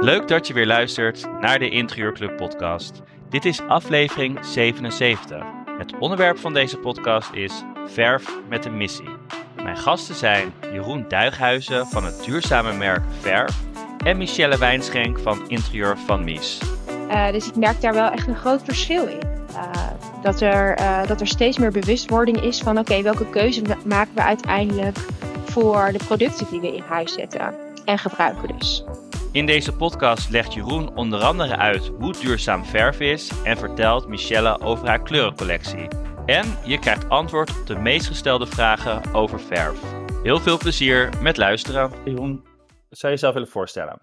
Leuk dat je weer luistert naar de Interieurclub podcast. Dit is aflevering 77. Het onderwerp van deze podcast is verf met een missie. Mijn gasten zijn Jeroen Duighuizen van het duurzame merk Verf en Michelle Wijnschenk van Interieur van Mies. Uh, dus ik merk daar wel echt een groot verschil in. Uh, dat, er, uh, dat er steeds meer bewustwording is van oké, okay, welke keuze maken we uiteindelijk voor de producten die we in huis zetten en gebruiken dus. In deze podcast legt Jeroen onder andere uit hoe duurzaam verf is en vertelt Michelle over haar kleurencollectie. En je krijgt antwoord op de meest gestelde vragen over verf. Heel veel plezier met luisteren. Jeroen, zou je jezelf willen voorstellen?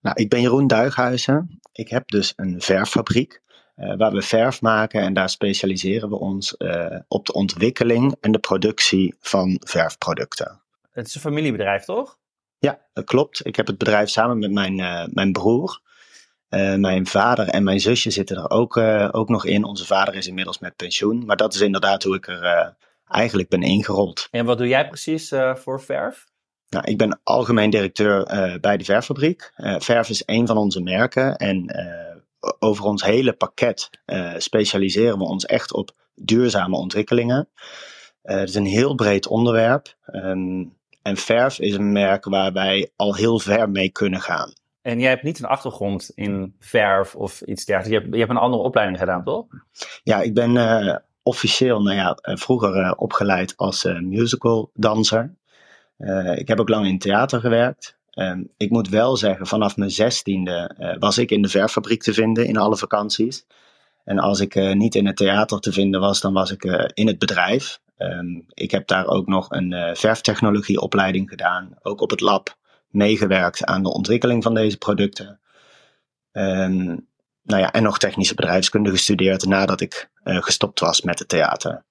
Nou, ik ben Jeroen Duighuizen. Ik heb dus een verffabriek uh, waar we verf maken en daar specialiseren we ons uh, op de ontwikkeling en de productie van verfproducten. Het is een familiebedrijf, toch? Ja, dat klopt. Ik heb het bedrijf samen met mijn, uh, mijn broer. mijn vader en mijn zusje zitten er ook, ook nog in. Onze vader is inmiddels met pensioen. Maar dat is inderdaad hoe ik er eigenlijk ben ingerold. En wat doe jij precies voor verf? Nou, ik ben algemeen directeur bij de verffabriek. Verf is een van onze merken en over ons hele pakket specialiseren we ons echt op duurzame ontwikkelingen. het is een heel breed onderwerp um, en verf is een merk waar wij al heel ver mee kunnen gaan. En jij hebt niet een achtergrond in verf of iets dergelijks. Je hebt, je hebt een andere opleiding gedaan, toch? Ja, ik ben officieel, nou ja, vroeger opgeleid als musical danser. Uh, ik heb ook lang in theater gewerkt. Um, ik moet wel zeggen, vanaf mijn zestiende uh, was ik in de verffabriek te vinden in alle vakanties. En als ik uh, niet in het theater te vinden was, dan was ik in het bedrijf. Um, ik heb daar ook nog een verftechnologieopleiding gedaan, ook op het lab meegewerkt aan de ontwikkeling van deze producten. Um, nou ja, en nog technische bedrijfskunde gestudeerd nadat ik gestopt was met het theater.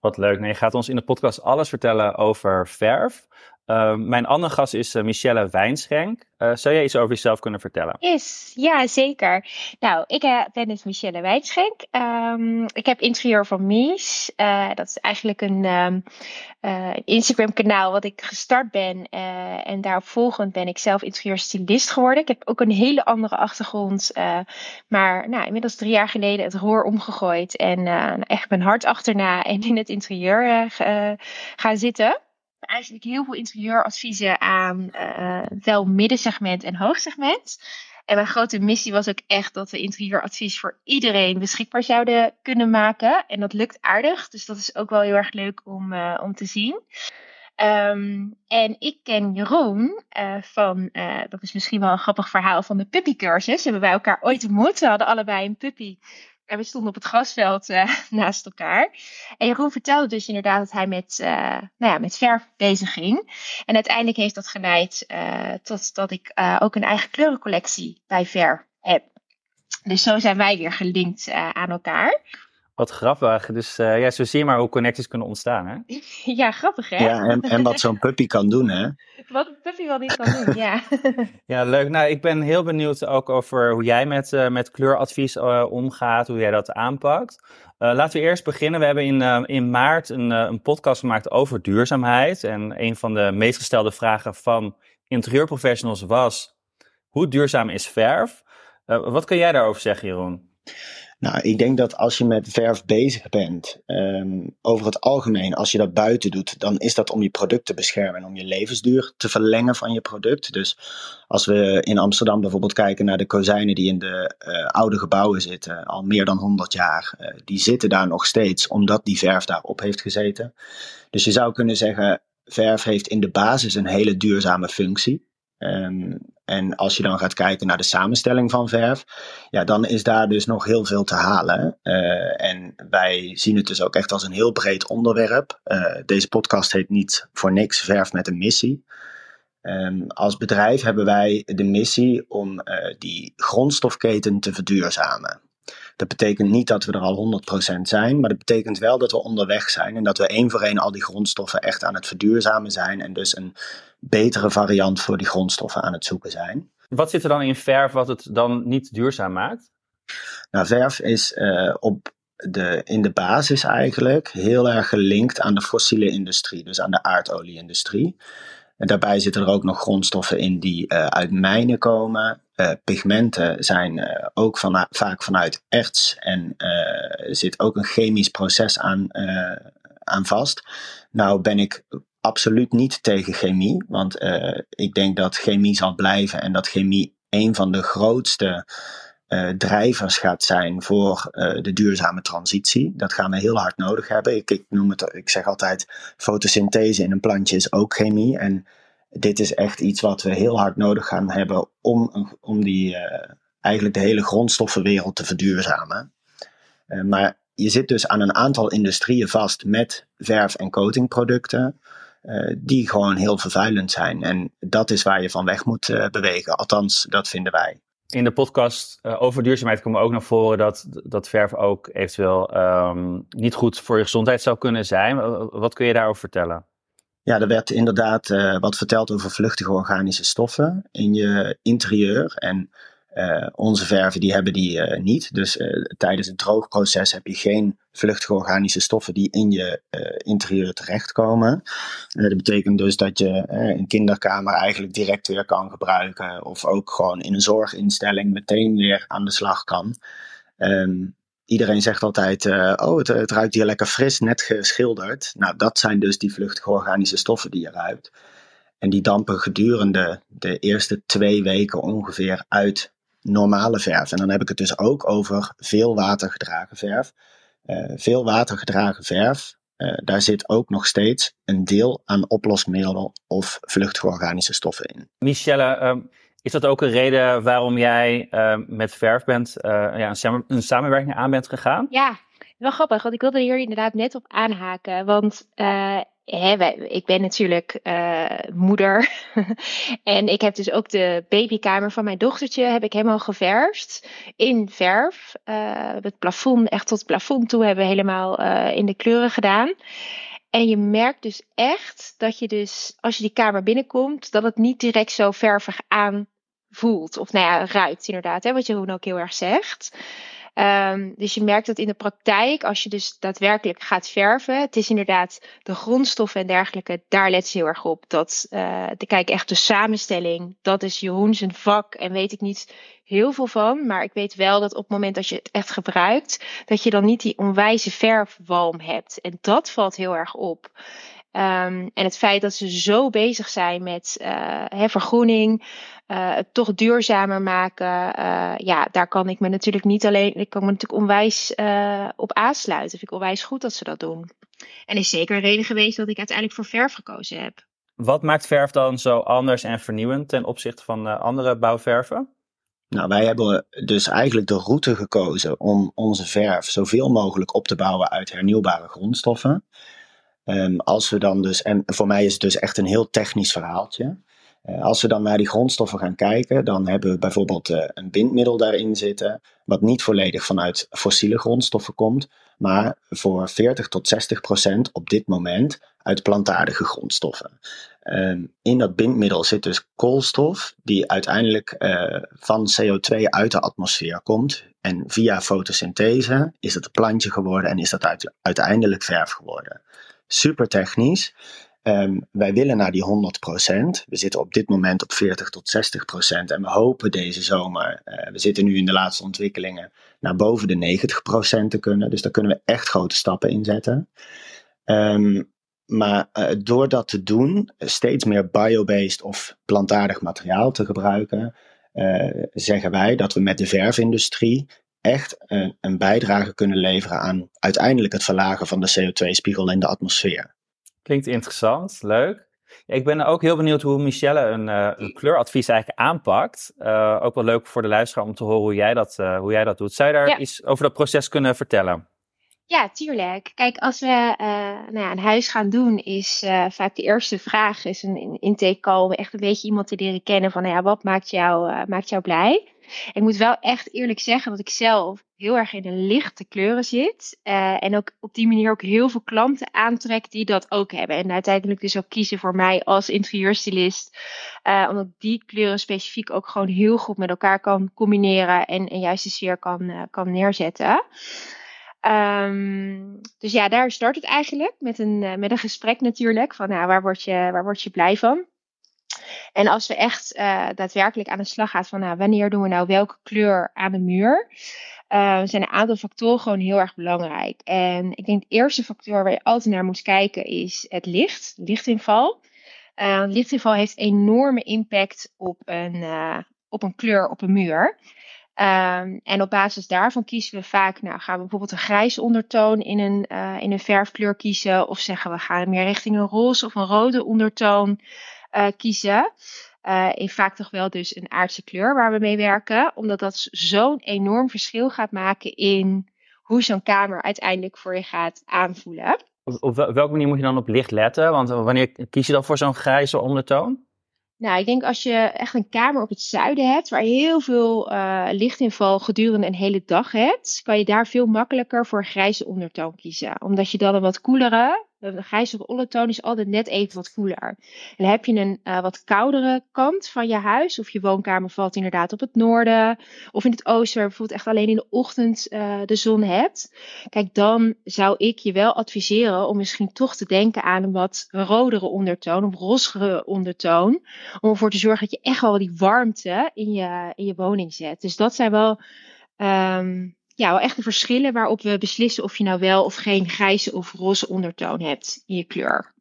Wat leuk. Nee, je gaat ons in de podcast alles vertellen over verf. Uh, mijn andere gast is uh, Michelle Wijnschenk. Uh, zou jij iets over jezelf kunnen vertellen? Is, ja, zeker. Nou, ik ben dus Michelle Wijnschenk. Um, ik heb interieur van Mies. dat is eigenlijk een um, Instagram-kanaal wat ik gestart ben. en daarop volgend ben ik zelf interieurstylist geworden. Ik heb ook een hele andere achtergrond. maar nou, inmiddels drie jaar geleden het roer omgegooid. En echt mijn hart achterna en in het interieur gaan zitten eigenlijk heel veel interieuradviezen aan uh, middensegment en hoogsegment. En mijn grote missie was ook echt dat we interieuradvies voor iedereen beschikbaar zouden kunnen maken. En dat lukt aardig, dus dat is ook wel heel erg leuk om, uh, om te zien. Um, en ik ken Jeroen uh, van, dat is misschien wel een grappig verhaal, van de puppycursus. Hebben wij elkaar ooit ontmoet. We hadden allebei een puppy en we stonden op het grasveld uh, naast elkaar. En Jeroen vertelde dus inderdaad dat hij met, uh, nou ja, met verf bezig ging. En uiteindelijk heeft dat geleid uh, tot dat ik ook een eigen kleurencollectie bij Ver heb. Dus zo zijn wij weer gelinkt aan elkaar. Wat grappig. Dus uh, ja, zo zie je maar hoe connecties kunnen ontstaan, hè? Ja, grappig, hè? Ja, en, en wat zo'n puppy kan doen, hè? Wat een puppy wel niet kan doen, ja. ja, leuk. Nou, ik ben heel benieuwd ook over hoe jij met, uh, met kleuradvies uh, omgaat, hoe jij dat aanpakt. laten we eerst beginnen. We hebben in, in maart een, een podcast gemaakt over duurzaamheid. En een van de meest gestelde vragen van interieurprofessionals was, hoe duurzaam is verf? wat kun jij daarover zeggen, Jeroen? Nou, ik denk dat als je met verf bezig bent, um, over het algemeen, als je dat buiten doet, dan is dat om je product te beschermen en om je levensduur te verlengen van je product. Dus als we in Amsterdam bijvoorbeeld kijken naar de kozijnen die in de uh, oude gebouwen zitten, al meer dan 100 jaar, uh, die zitten daar nog steeds omdat die verf daarop heeft gezeten. Dus je zou kunnen zeggen, verf heeft in de basis een hele duurzame functie. Um, en als je dan gaat kijken naar de samenstelling van verf, ja, dan is daar dus nog heel veel te halen. Uh, en wij zien het dus ook echt als een heel breed onderwerp. Uh, deze podcast heet niet voor niks Verf met een missie. Um, als bedrijf hebben wij de missie om uh, die grondstofketen te verduurzamen. Dat betekent niet dat we er al 100% zijn, maar dat betekent wel dat we onderweg zijn en dat we één voor één al die grondstoffen echt aan het verduurzamen zijn en dus een betere variant voor die grondstoffen aan het zoeken zijn. Wat zit er dan in verf wat het dan niet duurzaam maakt? Nou, verf is uh, op de, in de basis eigenlijk heel erg gelinkt aan de fossiele industrie, dus aan de aardolie-industrie. En daarbij zitten er ook nog grondstoffen in die uh, uit mijnen komen. Uh, pigmenten zijn uh, ook van, vaak vanuit erts en er zit ook een chemisch proces aan, aan vast. Nou ben ik absoluut niet tegen chemie, want ik denk dat chemie zal blijven en dat chemie een van de grootste drijvers gaat zijn voor de duurzame transitie. Dat gaan we heel hard nodig hebben. Ik, ik, noem het, ik zeg altijd, fotosynthese in een plantje is ook chemie. En dit is echt iets wat we heel hard nodig gaan hebben om, om die, uh, eigenlijk de hele grondstoffenwereld te verduurzamen. maar je zit dus aan een aantal industrieën vast met verf- en coatingproducten. die gewoon heel vervuilend zijn. En dat is waar je van weg moet bewegen. Althans, dat vinden wij in de podcast over duurzaamheid komen ook naar voren dat, dat verf ook eventueel um, niet goed voor je gezondheid zou kunnen zijn. Wat kun je daarover vertellen? Ja, er werd inderdaad uh, wat verteld over vluchtige organische stoffen in je interieur. En uh, onze verven die hebben die uh, niet. Dus tijdens het droogproces heb je geen vluchtige organische stoffen die in je interieur terechtkomen. dat betekent dus dat je een kinderkamer eigenlijk direct weer kan gebruiken. Of ook gewoon in een zorginstelling meteen weer aan de slag kan. Um, iedereen zegt altijd, oh het, het, ruikt hier lekker fris, net geschilderd. Nou dat zijn dus die vluchtige organische stoffen die je ruikt. En die dampen gedurende de eerste twee weken ongeveer uit normale verf. En dan heb ik het dus ook over veel watergedragen verf. Uh, veel watergedragen verf, uh, daar zit ook nog steeds een deel aan oplosmiddelen of vluchtige organische stoffen in. Michelle, um, is dat ook een reden waarom jij uh, met verf bent, ja, een, een, samenwerking aan bent gegaan? Ja, wel grappig, want ik wilde hier inderdaad net op aanhaken. Want hè, ik ben natuurlijk moeder. en ik heb dus ook de babykamer van mijn dochtertje heb ik helemaal geverfd in verf. Het plafond, echt tot het plafond toe hebben we helemaal in de kleuren gedaan. En je merkt dus echt dat je dus, als je die kamer binnenkomt, dat het niet direct zo vervig aanvoelt. Of nou ja, ruikt inderdaad, hè, wat Jeroen ook heel erg zegt. Um, dus je merkt dat in de praktijk, als je dus daadwerkelijk gaat verven, het is inderdaad de grondstoffen en dergelijke, daar let ze heel erg op. Dat, uh, de, kijk echt de samenstelling, dat is Jeroen zijn vak en weet ik niet heel veel van. Maar ik weet wel dat op het moment dat je het echt gebruikt, dat je dan niet die onwijze verfwalm hebt. En dat valt heel erg op. Um, en het feit dat ze zo bezig zijn met uh, vergroening, uh, het toch duurzamer maken. Uh, ja, daar kan ik me natuurlijk niet alleen, ik kan me natuurlijk onwijs op aansluiten. Vind ik onwijs goed dat ze dat doen. En is zeker een reden geweest dat ik uiteindelijk voor verf gekozen heb. Wat maakt verf dan zo anders en vernieuwend ten opzichte van andere bouwverven? Nou, wij hebben dus eigenlijk de route gekozen om onze verf zoveel mogelijk op te bouwen uit hernieuwbare grondstoffen. Um, als we dan dus, en voor mij is het dus echt een heel technisch verhaaltje. Uh, als we dan naar die grondstoffen gaan kijken, dan hebben we bijvoorbeeld uh, een bindmiddel daarin zitten, wat niet volledig vanuit fossiele grondstoffen komt, maar voor 40 tot 60 procent op dit moment uit plantaardige grondstoffen. Um, in dat bindmiddel zit dus koolstof, die uiteindelijk uh, van CO2 uit de atmosfeer komt. En via fotosynthese is het een plantje geworden en is dat uit, uiteindelijk verf geworden super technisch. Um, wij willen naar die 100%. We zitten op dit moment op 40 tot 60%. En we hopen deze zomer, uh, we zitten nu in de laatste ontwikkelingen, naar boven de 90% te kunnen. Dus daar kunnen we echt grote stappen in zetten. Um, maar uh, door dat te doen, steeds meer biobased of plantaardig materiaal te gebruiken, uh, zeggen wij dat we met de verfindustrie echt een, een bijdrage kunnen leveren aan uiteindelijk het verlagen van de CO2-spiegel in de atmosfeer. Klinkt interessant, leuk. Ik ben ook heel benieuwd hoe Michelle een, uh, een kleuradvies eigenlijk aanpakt. Uh, ook wel leuk voor de luisteraar om te horen hoe jij dat, uh, hoe jij dat doet. Zou je daar ja. iets over dat proces kunnen vertellen? Ja, tuurlijk. Kijk, als we nou ja, een huis gaan doen, is vaak de eerste vraag is een intake call om echt een beetje iemand te leren kennen van nou ja, wat maakt jou, maakt jou blij? Ik moet wel echt eerlijk zeggen dat ik zelf heel erg in de lichte kleuren zit. Uh, en ook op die manier ook heel veel klanten aantrek die dat ook hebben. En uiteindelijk dus ook kiezen voor mij als interieurstylist. Uh, omdat die kleuren specifiek ook gewoon heel goed met elkaar kan combineren. En, en juist sfeer kan, uh, kan neerzetten. Ehm, dus ja, daar start het eigenlijk met een, met een gesprek natuurlijk. Van nou, waar word je, waar word je blij van? En als we echt uh, daadwerkelijk aan de slag gaan van nou, wanneer doen we nou welke kleur aan de muur, uh, zijn een aantal factoren gewoon heel erg belangrijk. En ik denk de eerste factor waar je altijd naar moet kijken is het licht, lichtinval. Uh, lichtinval heeft enorme impact op een, op een kleur op een muur. Um, en op basis daarvan kiezen we vaak, nou gaan we bijvoorbeeld een grijze ondertoon in een, in een verfkleur kiezen. Of zeggen we gaan meer richting een roze of een rode ondertoon kiezen. Uh, in vaak toch wel dus een aardse kleur waar we mee werken. Omdat dat zo'n enorm verschil gaat maken in hoe zo'n kamer uiteindelijk voor je gaat aanvoelen. Op, op welke manier moet je dan op licht letten? Want wanneer kies je dan voor zo'n grijze ondertoon? Nou, ik denk als je echt een kamer op het zuiden hebt, waar je heel veel uh, lichtinval gedurende een hele dag hebt, kan je daar veel makkelijker voor een grijze ondertoon kiezen. Omdat je dan een wat koelere, de grijze ondertoon is altijd net even wat koeler. En heb je een uh, wat koudere kant van je huis, of je woonkamer valt inderdaad op het noorden, of in het oosten, waar bijvoorbeeld echt alleen in de ochtend uh, de zon hebt. Kijk, dan zou ik je wel adviseren om misschien toch te denken aan een wat rodere ondertoon, of rossere ondertoon. Om ervoor te zorgen dat je echt wel die warmte in je, in je woning zet. Dus dat zijn wel. Um, ja, wel echt de verschillen waarop we beslissen of je nou wel of geen grijze of roze ondertoon hebt in je kleur.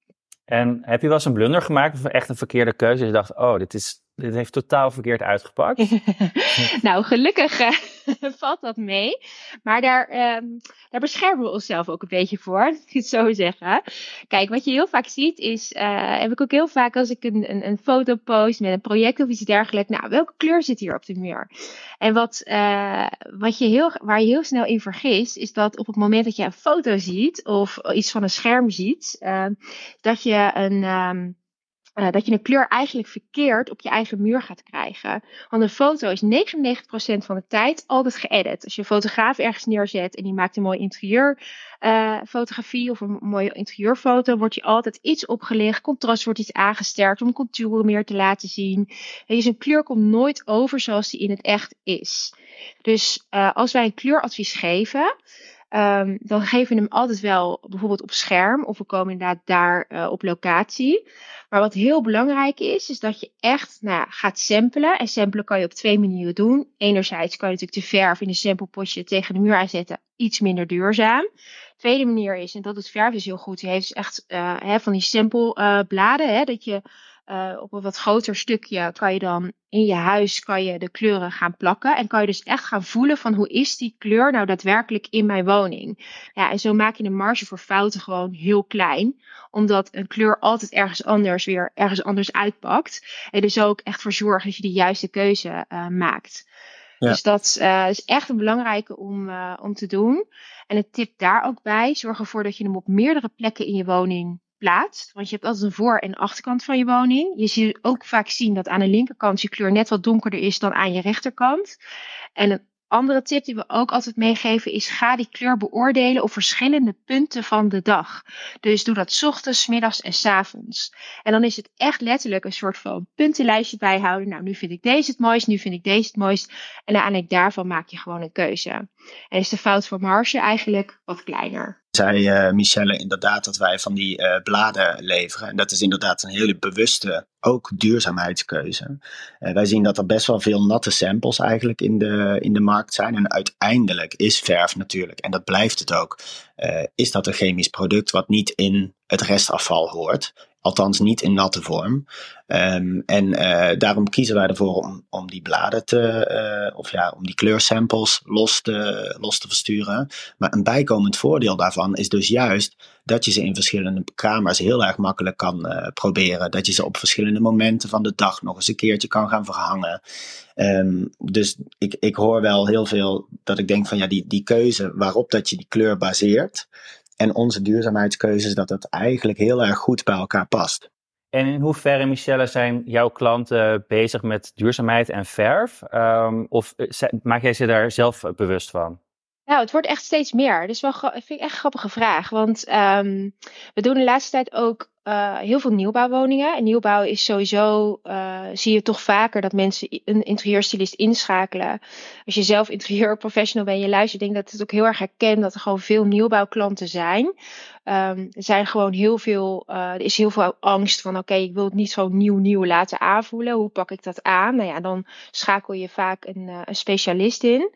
En heb je wel eens een blunder gemaakt of echt een verkeerde keuze? Je dacht, oh, dit, is, dit heeft totaal verkeerd uitgepakt. nou, gelukkig uh, valt dat mee. Maar daar, um, daar beschermen we onszelf ook een beetje voor, ik het zo zeggen. Kijk, wat je heel vaak ziet is, uh, heb ik ook heel vaak als ik een, een, een foto post met een project of iets dergelijks. Nou, welke kleur zit hier op de muur? En wat, uh, wat je heel, waar je heel snel in vergist, is dat op het moment dat je een foto ziet of iets van een scherm ziet, dat je een. Um, uh, dat je een kleur eigenlijk verkeerd op je eigen muur gaat krijgen. Want een foto is 99% van de tijd altijd geëdit. Als je een fotograaf ergens neerzet en die maakt een mooi interieurfotografie uh, of een mooie interieurfoto, wordt je altijd iets opgelicht. Contrast wordt iets aangesterkt om contouren meer te laten zien. En dus een kleur komt nooit over zoals die in het echt is. Dus uh, als wij een kleuradvies geven, Um, dan geven we hem altijd wel bijvoorbeeld op scherm of we komen inderdaad daar uh, op locatie. Maar wat heel belangrijk is, is dat je echt nou, gaat samplen. En samplen kan je op twee manieren doen. Enerzijds kan je natuurlijk de verf in een samplepotje tegen de muur aanzetten, iets minder duurzaam. Tweede manier is, en dat doet verf dus heel goed, die heeft echt uh, hè, van die samplebladen, dat je uh, op een wat groter stukje kan je dan in je huis kan je de kleuren gaan plakken. En kan je dus echt gaan voelen van hoe is die kleur nou daadwerkelijk in mijn woning. Ja, en zo maak je de marge voor fouten gewoon heel klein. Omdat een kleur altijd ergens anders weer ergens anders uitpakt. En dus ook echt voor zorgen dat je de juiste keuze uh, maakt. Ja. Dus dat uh, is echt een belangrijke om, om te doen. En een tip daar ook bij: zorg ervoor dat je hem op meerdere plekken in je woning plaatst. Want je hebt altijd een voor- en achterkant van je woning. Je ziet ook vaak zien dat aan de linkerkant je kleur net wat donkerder is dan aan je rechterkant. En een andere tip die we ook altijd meegeven is: ga die kleur beoordelen op verschillende punten van de dag. Dus doe dat ochtends, middags en avonds. En dan is het echt letterlijk een soort van puntenlijstje bijhouden. Nou, nu vind ik deze het mooist, nu vind ik deze het mooist. En uiteindelijk daarvan maak je gewoon een keuze. En is de fout voor marge eigenlijk wat kleiner zei uh, Michelle inderdaad dat wij van die uh, bladen leveren. En dat is inderdaad een hele bewuste, ook duurzaamheidskeuze. Uh, wij zien dat er best wel veel natte samples eigenlijk in de, in de markt zijn. En uiteindelijk is verf natuurlijk, en dat blijft het ook, is dat een chemisch product wat niet in het restafval hoort. Althans niet in natte vorm. Um, en uh, daarom kiezen wij ervoor om, om die bladen te, uh, of ja, om die kleursamples los te, los te versturen. Maar een bijkomend voordeel daarvan is dus juist dat je ze in verschillende kamers heel erg makkelijk kan uh, proberen. Dat je ze op verschillende momenten van de dag nog eens een keertje kan gaan verhangen. Um, dus ik, ik hoor wel heel veel dat ik denk van ja, die, die keuze waarop dat je die kleur baseert en onze duurzaamheidskeuzes, dat dat eigenlijk heel erg goed bij elkaar past. En in hoeverre, Michelle, zijn jouw klanten bezig met duurzaamheid en verf? Um, of eh, maak jij ze daar zelf bewust van? Nou, het wordt echt steeds meer. Dus wel, vind ik echt een grappige vraag. Want um, we doen de laatste tijd ook uh, heel veel nieuwbouwwoningen. En nieuwbouw is sowieso, uh, zie je toch vaker dat mensen een interieurstylist inschakelen. Als je zelf interieurprofessional bent, je luistert, denk dat het ook heel erg herkent dat er gewoon veel nieuwbouwklanten zijn. Um, er zijn gewoon heel veel, uh, er is heel veel angst van, oké, ik wil het niet zo nieuw, nieuw laten aanvoelen. Hoe pak ik dat aan? Nou ja, dan schakel je vaak een, een specialist in.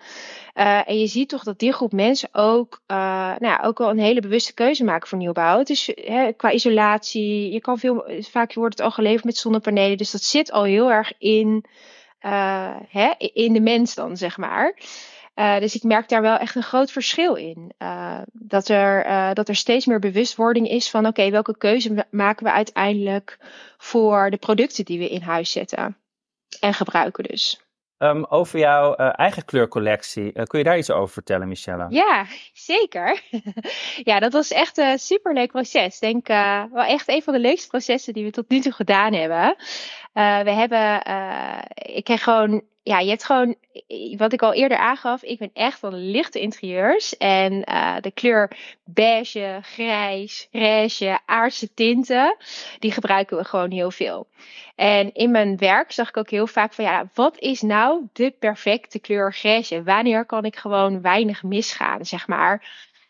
en je ziet toch dat die groep mensen ook, nou ja, ook wel een hele bewuste keuze maken voor nieuwbouw. Het is hè, qua isolatie je kan veel, vaak wordt het al geleverd met zonnepanelen. Dus dat zit al heel erg in, uh, hè, in de mens dan, zeg maar. Uh, dus ik merk daar wel echt een groot verschil in. Uh, dat, er, dat er steeds meer bewustwording is van: oké, welke keuze maken we uiteindelijk voor de producten die we in huis zetten en gebruiken, dus. Um, over jouw uh, eigen kleurcollectie. Uh, kun je daar iets over vertellen, Michelle? Ja, zeker. ja, dat was echt een superleuk proces. Ik denk uh, wel echt een van de leukste processen die we tot nu toe gedaan hebben. We hebben, ik kreeg gewoon ja, je hebt gewoon, wat ik al eerder aangaf, ik ben echt van lichte interieurs. En uh, de kleur beige, grijs, grijsje, aardse tinten, die gebruiken we gewoon heel veel. En in mijn werk zag ik ook heel vaak van, ja, wat is nou de perfecte kleur grijsje? Wanneer kan ik gewoon weinig misgaan, zeg maar?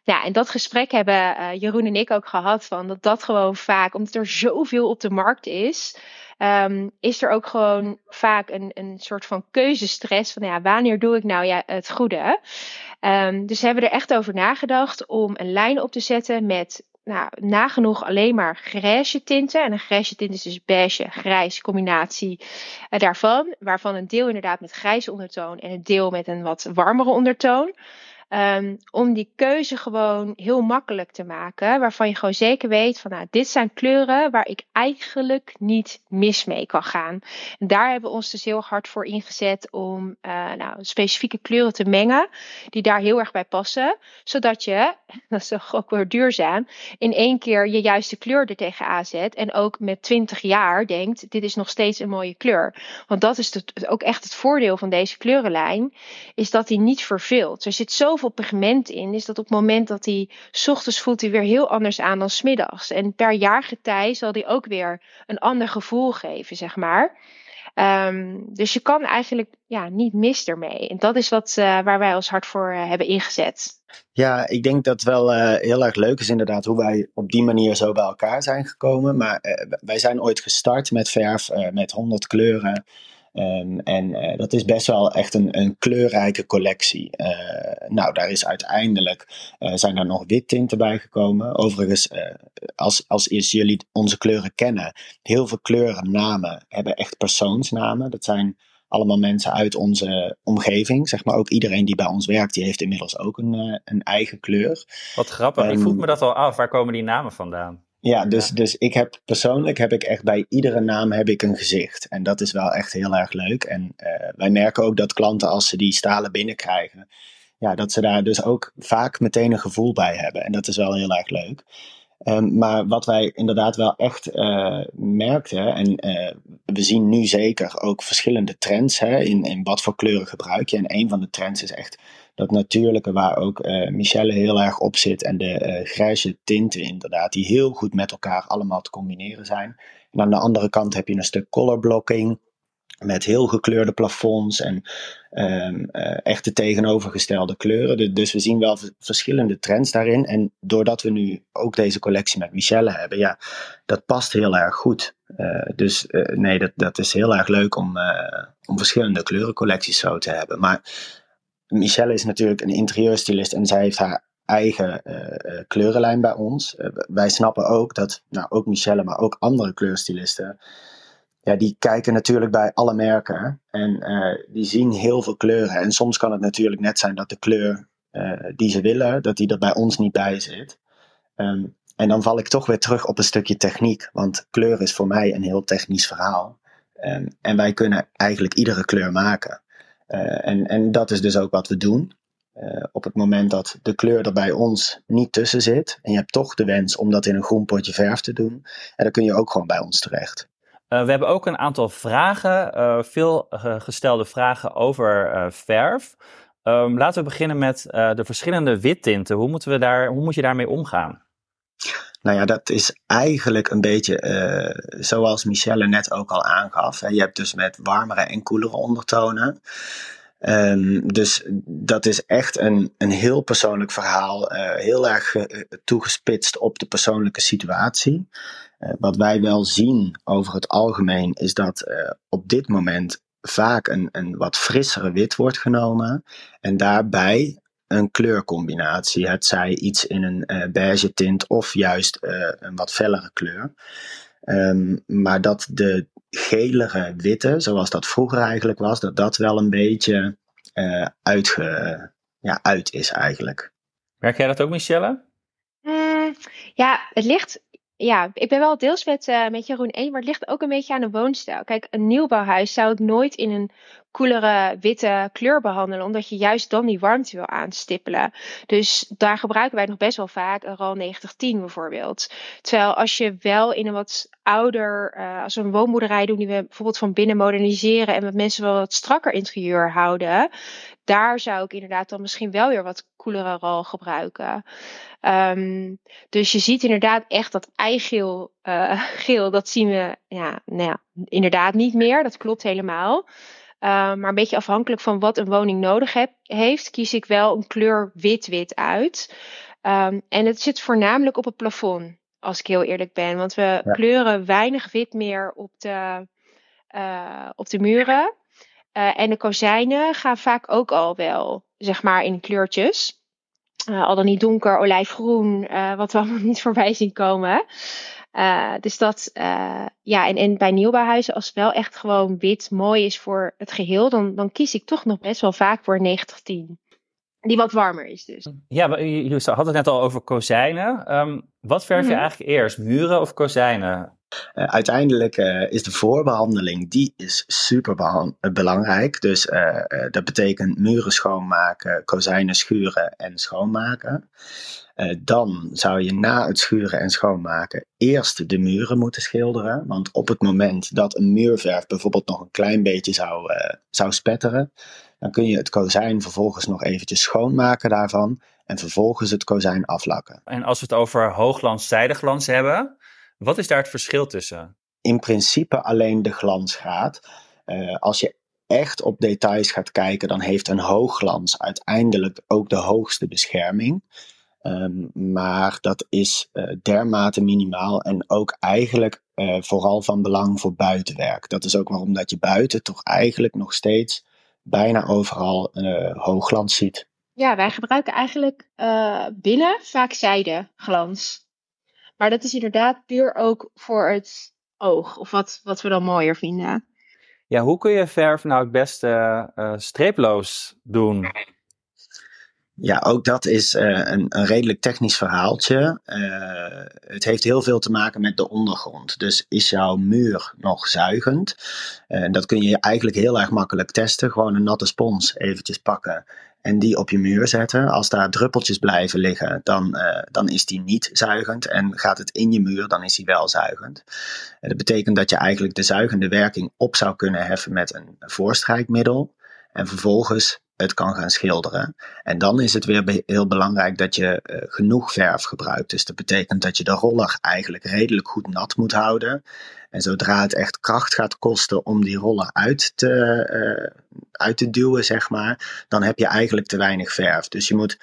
Ja, en dat gesprek hebben uh, Jeroen en ik ook gehad van dat dat gewoon vaak, omdat er zoveel op de markt is, um, is er ook gewoon vaak een, een soort van keuzestress van ja, wanneer doe ik nou ja, het goede? Dus we hebben er echt over nagedacht om een lijn op te zetten met nou, nagenoeg alleen maar grijze tinten. En een grijze tint is dus beige, grijs combinatie uh, daarvan. Waarvan een deel inderdaad met grijze ondertoon en een deel met een wat warmere ondertoon. Um, om die keuze gewoon heel makkelijk te maken. Waarvan je gewoon zeker weet van nou, dit zijn kleuren waar ik eigenlijk niet mis mee kan gaan. En daar hebben we ons dus heel hard voor ingezet om uh, nou, specifieke kleuren te mengen. Die daar heel erg bij passen. Zodat je, dat is toch ook weer duurzaam, in één keer je juiste kleur er tegenaan zet. En ook met 20 jaar denkt, dit is nog steeds een mooie kleur. Want dat is het, ook echt het voordeel van deze kleurenlijn. Is dat die niet verveelt. Er zit zoveel pigment in, is dat op het moment dat hij ochtends voelt hij weer heel anders aan dan smiddags. En per jaargetij zal hij ook weer een ander gevoel geven, zeg maar. Um, dus je kan eigenlijk ja, niet mis ermee. En dat is wat, uh, waar wij ons hard voor uh, hebben ingezet. Ja, ik denk dat wel uh, heel erg leuk is inderdaad hoe wij op die manier zo bij elkaar zijn gekomen. Maar wij zijn ooit gestart met verf, met 100 kleuren. Um, en uh, dat is best wel echt een, een kleurrijke collectie. Uh, nou, daar is uiteindelijk uh, zijn er nog wittinten bij gekomen. Overigens, als, als jullie onze kleuren kennen, heel veel kleurennamen hebben echt persoonsnamen. Dat zijn allemaal mensen uit onze omgeving. Zeg maar ook iedereen die bij ons werkt, die heeft inmiddels ook een, een eigen kleur. Wat grappig. Um, ik vroeg me dat al af. Waar komen die namen vandaan? Ja, dus, dus ik heb persoonlijk heb ik echt bij iedere naam heb ik een gezicht. En dat is wel echt heel erg leuk. En uh, wij merken ook dat klanten als ze die stalen binnenkrijgen, ja, dat ze daar dus ook vaak meteen een gevoel bij hebben. En dat is wel heel erg leuk. Um, maar wat wij inderdaad wel echt uh, merkten, en uh, we zien nu zeker ook verschillende trends hè, in, in wat voor kleuren gebruik je. En een van de trends is echt dat natuurlijke waar ook uh, Michelle heel erg op zit en de uh, grijze tinten inderdaad, die heel goed met elkaar allemaal te combineren zijn. En aan de andere kant heb je een stuk color blocking met heel gekleurde plafonds en um, uh, echt de tegenovergestelde kleuren. Dus we zien wel verschillende trends daarin. En doordat we nu ook deze collectie met Michelle hebben, ja, dat past heel erg goed. Dus nee, dat, dat is heel erg leuk om, om verschillende kleurencollecties zo te hebben. Maar Michelle is natuurlijk een interieurstylist en zij heeft haar eigen uh, kleurenlijn bij ons. Uh, wij snappen ook dat, nou ook Michelle, maar ook andere kleurstylisten, ja, die kijken natuurlijk bij alle merken en die zien heel veel kleuren. En soms kan het natuurlijk net zijn dat de kleur die ze willen, dat die er bij ons niet bij zit. Um, en dan val ik toch weer terug op een stukje techniek, want kleur is voor mij een heel technisch verhaal. Um, en wij kunnen eigenlijk iedere kleur maken. Uh, en, en dat is dus ook wat we doen. Uh, op het moment dat de kleur er bij ons niet tussen zit en je hebt toch de wens om dat in een groen potje verf te doen, en dan kun je ook gewoon bij ons terecht. We hebben ook een aantal vragen, veel gestelde vragen over verf. Um, laten we beginnen met de verschillende wittinten. Hoe, moeten we daar, hoe moet je daarmee omgaan? Nou ja, dat is eigenlijk een beetje uh, zoals Michelle net ook al aangaf. Hè. Je hebt dus met warmere en koelere ondertonen. Um, dus dat is echt een, een heel persoonlijk verhaal, uh, heel erg uh, toegespitst op de persoonlijke situatie. Wat wij wel zien over het algemeen is dat op dit moment vaak een, een wat frissere wit wordt genomen en daarbij een kleurcombinatie. Het zij iets in een beige tint of juist een wat fellere kleur. Um, maar dat de gelere witte, zoals dat vroeger eigenlijk was, dat dat wel een beetje uh, uitge, ja, uit is eigenlijk. Merk jij dat ook, Michelle? Mm, ja, het ligt. Ja, ik ben wel deels met, uh, met Jeroen één, maar het ligt ook een beetje aan de woonstijl. Kijk, een nieuwbouwhuis zou ik nooit in een koelere witte kleur behandelen, omdat je juist dan die warmte wil aanstippelen. Dus daar gebruiken wij nog best wel vaak een RAL 9010 bijvoorbeeld. Terwijl als je wel in een wat ouder, uh, als we een woonboerderij doen die we bijvoorbeeld van binnen moderniseren en met mensen wel wat strakker interieur houden, daar zou ik inderdaad dan misschien wel weer wat koelere RAL gebruiken. Um, dus je ziet inderdaad echt dat eigeel, uh, geel, dat zien we ja, nou ja, inderdaad niet meer. Dat klopt helemaal. Uh, maar een beetje afhankelijk van wat een woning nodig heb, heeft, kies ik wel een kleur wit-wit uit. Um, en het zit voornamelijk op het plafond, als ik heel eerlijk ben. Want we ja. kleuren weinig wit meer op de, uh, op de muren. Uh, en de kozijnen gaan vaak ook al wel, zeg maar, in kleurtjes. al dan niet donker, olijfgroen, wat we allemaal niet voorbij zien komen. Uh, dus dat, uh, ja, en, en bij nieuwbouwhuizen, als het wel echt gewoon wit mooi is voor het geheel, dan, dan kies ik toch nog best wel vaak voor 9010. Die wat warmer is dus. Ja, je, je had het net al over kozijnen. Um, wat verf je mm -hmm. eigenlijk eerst, muren of kozijnen? Uh, uiteindelijk uh, is de voorbehandeling, die is super belangrijk. Dus dat betekent muren schoonmaken, kozijnen schuren en schoonmaken. Dan zou je na het schuren en schoonmaken eerst de muren moeten schilderen. Want op het moment dat een muurverf bijvoorbeeld nog een klein beetje zou, zou spetteren, dan kun je het kozijn vervolgens nog eventjes schoonmaken daarvan. En vervolgens het kozijn aflakken. En als we het over hoogglans, zijdeglans hebben, wat is daar het verschil tussen? In principe alleen de glansgraad. Uh, als je echt op details gaat kijken, dan heeft een hoogglans uiteindelijk ook de hoogste bescherming. Um, maar dat is uh, dermate minimaal en ook eigenlijk uh, vooral van belang voor buitenwerk. Dat is ook waarom dat je buiten toch eigenlijk nog steeds bijna overal uh, hoogglans ziet. Ja, wij gebruiken eigenlijk binnen vaak zijdeglans. Maar dat is inderdaad puur ook voor het oog, of wat, wat we dan mooier vinden. Ja, hoe kun je verf nou het beste streeploos doen? Ja, ook dat is uh, een, een, redelijk technisch verhaaltje. Uh, het heeft heel veel te maken met de ondergrond. Dus is jouw muur nog zuigend? Uh, dat kun je eigenlijk heel erg makkelijk testen. Gewoon een natte spons eventjes pakken en die op je muur zetten. Als daar druppeltjes blijven liggen, dan, dan is die niet zuigend. En gaat het in je muur, dan is die wel zuigend. dat betekent dat je eigenlijk de zuigende werking op zou kunnen heffen met een voorstrijkmiddel. En vervolgens het kan gaan schilderen. En dan is het weer heel belangrijk dat je uh, genoeg verf gebruikt. Dus dat betekent dat je de roller eigenlijk redelijk goed nat moet houden. En zodra het echt kracht gaat kosten om die roller uit te, uh, uit te duwen, zeg maar, dan heb je eigenlijk te weinig verf. Dus je moet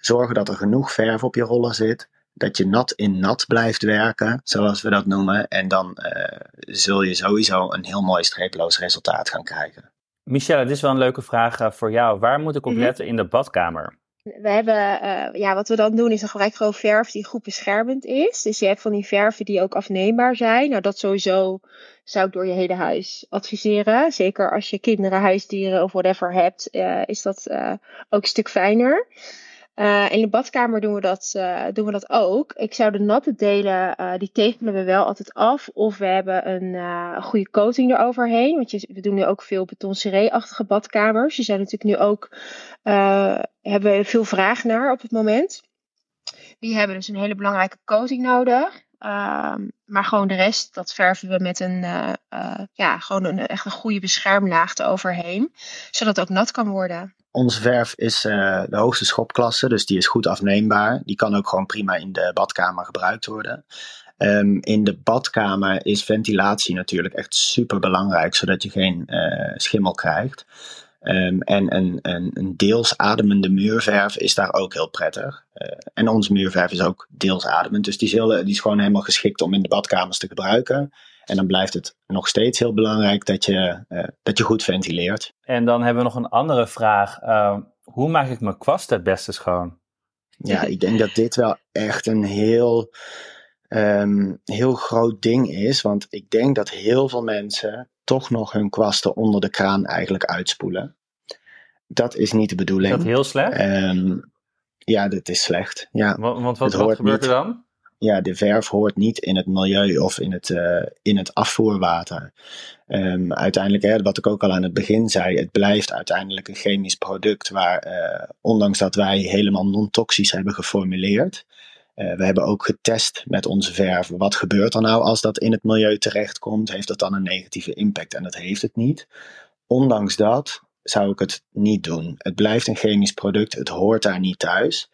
zorgen dat er genoeg verf op je roller zit. Dat je nat in nat blijft werken, zoals we dat noemen. En dan uh, zul je sowieso een heel mooi streeploos resultaat gaan krijgen. Michelle, dit is wel een leuke vraag uh, voor jou. Waar moet ik op letten in de badkamer? We hebben, uh, ja, wat we dan doen is dan gebruik gewoon verf die goed beschermend is. Dus je hebt van die verven die ook afneembaar zijn. Nou, dat sowieso zou ik door je hele huis adviseren. Zeker als je kinderen, huisdieren of whatever hebt, uh, is dat ook een stuk fijner. Uh, in de badkamer doen we, dat, uh, doen we dat ook. Ik zou de natte delen, uh, die tegelen we wel altijd af. Of we hebben een goede coating eroverheen. Want je, we doen nu ook veel betonseree-achtige badkamers. Die zijn natuurlijk nu ook, hebben we veel vraag naar op het moment. Die hebben dus een hele belangrijke coating nodig. Ehm, maar gewoon de rest, dat verven we met een, ja, gewoon een, echt een goede beschermlaag eroverheen. Zodat het ook nat kan worden. Onze verf is de hoogste schopklasse, dus die is goed afneembaar. Die kan ook gewoon prima in de badkamer gebruikt worden. Ehm, in de badkamer is ventilatie natuurlijk echt super belangrijk, zodat je geen schimmel krijgt. Ehm, en een, een, een, deels ademende muurverf is daar ook heel prettig. Uh, en onze muurverf is ook deels ademend. Dus die heel, die is gewoon helemaal geschikt om in de badkamers te gebruiken. En dan blijft het nog steeds heel belangrijk dat je, uh, dat je goed ventileert. En dan hebben we nog een andere vraag. Uh, hoe maak ik mijn kwast het beste schoon? Ja, ik denk dat dit wel echt een heel, um, heel groot ding is. Want ik denk dat heel veel mensen toch nog hun kwasten onder de kraan eigenlijk uitspoelen. Dat is niet de bedoeling. Is dat heel slecht? Um, ja, dat is slecht. Ja. Want, want wat, wat gebeurt er dan? Ja, de verf hoort niet in het milieu of in het, uh, in het afvoerwater. Um, uiteindelijk, hè, wat ik ook al aan het begin zei, het blijft uiteindelijk een chemisch product waar, uh, ondanks dat wij helemaal non-toxisch hebben geformuleerd, uh, we hebben ook getest met onze verf. Wat gebeurt er nou als dat in het milieu terechtkomt? Heeft dat dan een negatieve impact? En dat heeft het niet. Ondanks dat zou ik het niet doen. Het blijft een chemisch product. Het hoort daar niet thuis.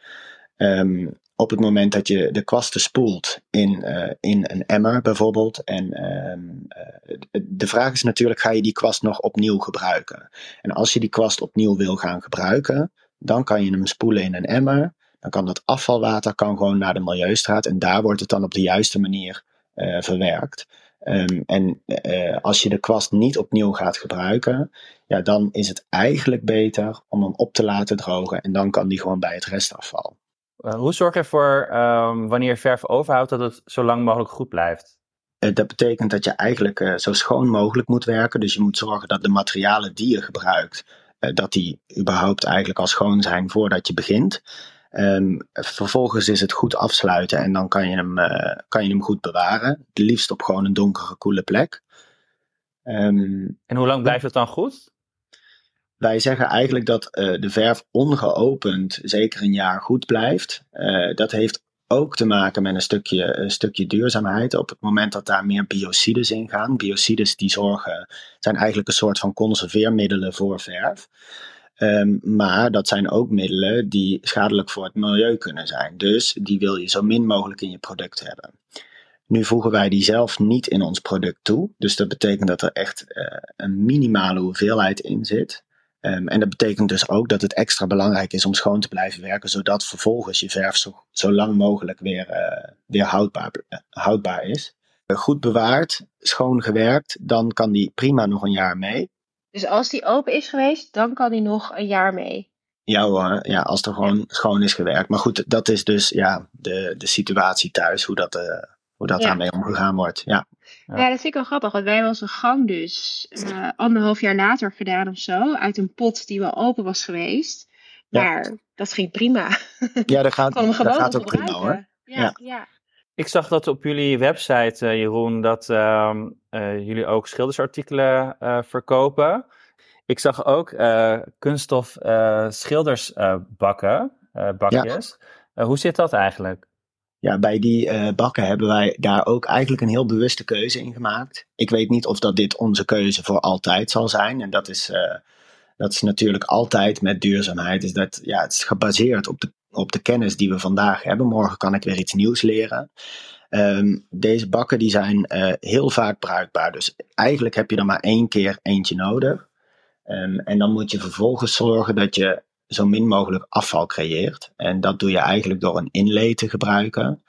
Um, op het moment dat je de kwasten spoelt in, uh, in een emmer bijvoorbeeld. En um, uh, de vraag is natuurlijk, ga je die kwast nog opnieuw gebruiken? En als je die kwast opnieuw wil gaan gebruiken, dan kan je hem spoelen in een emmer dan kan dat afvalwater kan gewoon naar de milieustraat en daar wordt het dan op de juiste manier uh, verwerkt. Um, en als je de kwast niet opnieuw gaat gebruiken, ja, dan is het eigenlijk beter om hem op te laten drogen en dan kan die gewoon bij het restafval. Uh, hoe zorg je ervoor, um, wanneer je verf overhoudt, dat het zo lang mogelijk goed blijft? dat betekent dat je eigenlijk zo schoon mogelijk moet werken. Dus je moet zorgen dat de materialen die je gebruikt, dat die überhaupt eigenlijk al schoon zijn voordat je begint. Um, vervolgens is het goed afsluiten en dan kan je hem, uh, kan je hem goed bewaren. Het liefst op gewoon een donkere, koele plek. Um, en hoe lang blijft het dan goed? Wij zeggen eigenlijk dat uh, de verf ongeopend zeker een jaar goed blijft. Uh, dat heeft ook te maken met een stukje, stukje duurzaamheid. Op het moment dat daar meer biocides in gaan. Biocides die zorgen, zijn eigenlijk een soort van conserveermiddelen voor verf. Um, maar dat zijn ook middelen die schadelijk voor het milieu kunnen zijn. Dus die wil je zo min mogelijk in je product hebben. Nu voegen wij die zelf niet in ons product toe. Dus dat betekent dat er echt uh, een minimale hoeveelheid in zit. Um, en dat betekent dus ook dat het extra belangrijk is om schoon te blijven werken, zodat vervolgens je verf zo, zo lang mogelijk weer, uh, weer houdbaar, uh, houdbaar is. goed bewaard, schoon gewerkt, dan kan die prima nog een jaar mee. Dus als die open is geweest, dan kan die nog een jaar mee. Ja hoor, ja, als er gewoon schoon is gewerkt. Maar goed, dat is dus ja, de, de situatie thuis, hoe dat, uh, hoe dat ja. daarmee omgegaan wordt. Ja. Ja. Ja. dat vind ik wel grappig. Want wij hebben onze gang dus uh, anderhalf jaar later gedaan of zo. Uit een pot die wel open was geweest. Maar ja. dat ging prima. Ja, dat gaat, dat gaat ook prima hoor. Ja, ja. Ik zag dat op jullie website, uh, Jeroen, dat uh, uh, jullie ook schildersartikelen verkopen. Ik zag ook kunststof schildersbakken, bakjes. Ja. hoe zit dat eigenlijk? Ja, bij die bakken hebben wij daar ook eigenlijk een heel bewuste keuze in gemaakt. Ik weet niet of dat dit onze keuze voor altijd zal zijn. En dat is, dat is natuurlijk altijd met duurzaamheid. Is dat, ja, het is gebaseerd op de op de kennis die we vandaag hebben. Morgen kan ik weer iets nieuws leren. Um, deze bakken die zijn uh, heel vaak bruikbaar. Dus eigenlijk heb je er maar één keer eentje nodig. Um, en dan moet je vervolgens zorgen dat je zo min mogelijk afval creëert. En dat doe je eigenlijk door een inlay te gebruiken.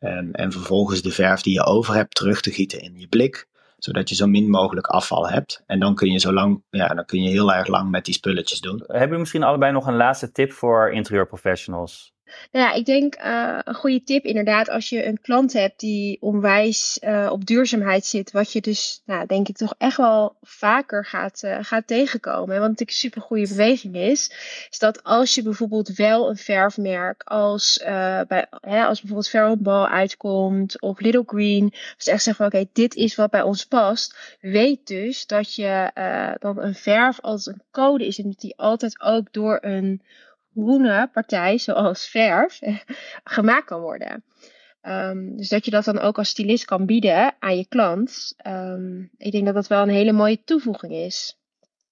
Um, en vervolgens de verf die je over hebt terug te gieten in je blik zodat je zo min mogelijk afval hebt. En dan kun je zo lang, ja, dan kun je heel erg lang met die spulletjes doen. Hebben jullie misschien allebei nog een laatste tip voor interieurprofessionals? Nou ja, ik denk uh, een goede tip inderdaad als je een klant hebt die onwijs uh, op duurzaamheid zit, wat je dus, nou, denk ik, toch echt wel vaker gaat, uh, gaat tegenkomen. Natuurlijk een super goede beweging is, is dat als je bijvoorbeeld wel een verfmerk als, bij, hè, als bijvoorbeeld Ferrobal uitkomt of Little Green, als echt zeggen van oké, dit is wat bij ons past, weet dus dat je dan een verf als een code is en dat die altijd ook door een groene partij, zoals verf, gemaakt kan worden. Um, dus dat je dat dan ook als stylist kan bieden aan je klant. Um, ik denk dat dat wel een hele mooie toevoeging is.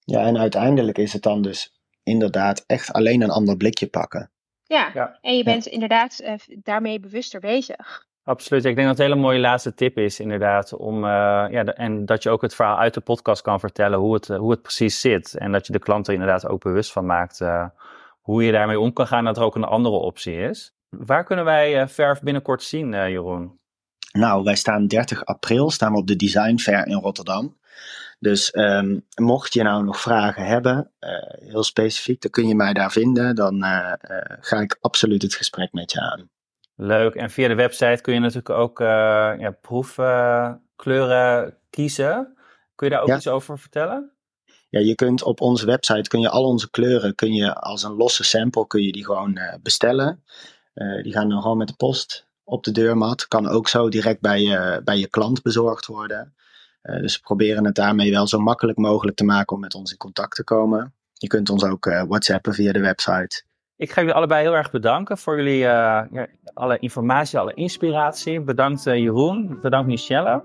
Ja, en uiteindelijk is het dan dus inderdaad echt alleen een ander blikje pakken. Ja, ja. en je bent inderdaad uh, daarmee bewuster bezig. Absoluut. Ik denk dat het een hele mooie laatste tip is, inderdaad. Om, uh, ja, en dat je ook het verhaal uit de podcast kan vertellen hoe het, hoe het precies zit. En dat je de klanten inderdaad ook bewust van maakt uh, hoe je daarmee om kan gaan. Dat er ook een andere optie is. Waar kunnen wij verf binnenkort zien, Jeroen? Nou, wij staan 30 april staan we op de Design Fair in Rotterdam. Dus um, mocht je nou nog vragen hebben, uh, heel specifiek, dan kun je mij daar vinden. Dan uh, uh, ga ik absoluut het gesprek met je aan. Leuk. En via de website kun je natuurlijk ook ja, proefkleuren kiezen. Kun je daar ook iets over vertellen? Ja, je kunt op onze website kun je al onze kleuren kun je als een losse sample kun je die gewoon bestellen. die gaan dan gewoon met de post op de deurmat. Kan ook zo direct bij je, bij je klant bezorgd worden. Uh, dus we proberen het daarmee wel zo makkelijk mogelijk te maken om met ons in contact te komen. Je kunt ons ook uh, whatsappen via de website. Ik ga jullie allebei heel erg bedanken voor jullie uh, ja, alle informatie, alle inspiratie. Bedankt Jeroen, bedankt Michelle.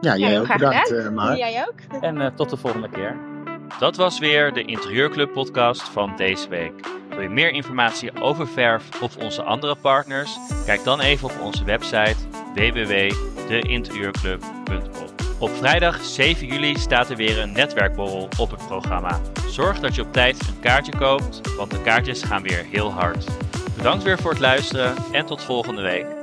Ja, jij ja, ook bedankt Mark. Jij ook. En tot de volgende keer. Dat was weer de Interieurclub podcast van deze week. Wil je meer informatie over verf of onze andere partners? Kijk dan even op onze website www.deinterieurclub.com. Op vrijdag 7 juli staat er weer een netwerkborrel op het programma. Zorg dat je op tijd een kaartje koopt, want de kaartjes gaan weer heel hard. Bedankt weer voor het luisteren en tot volgende week.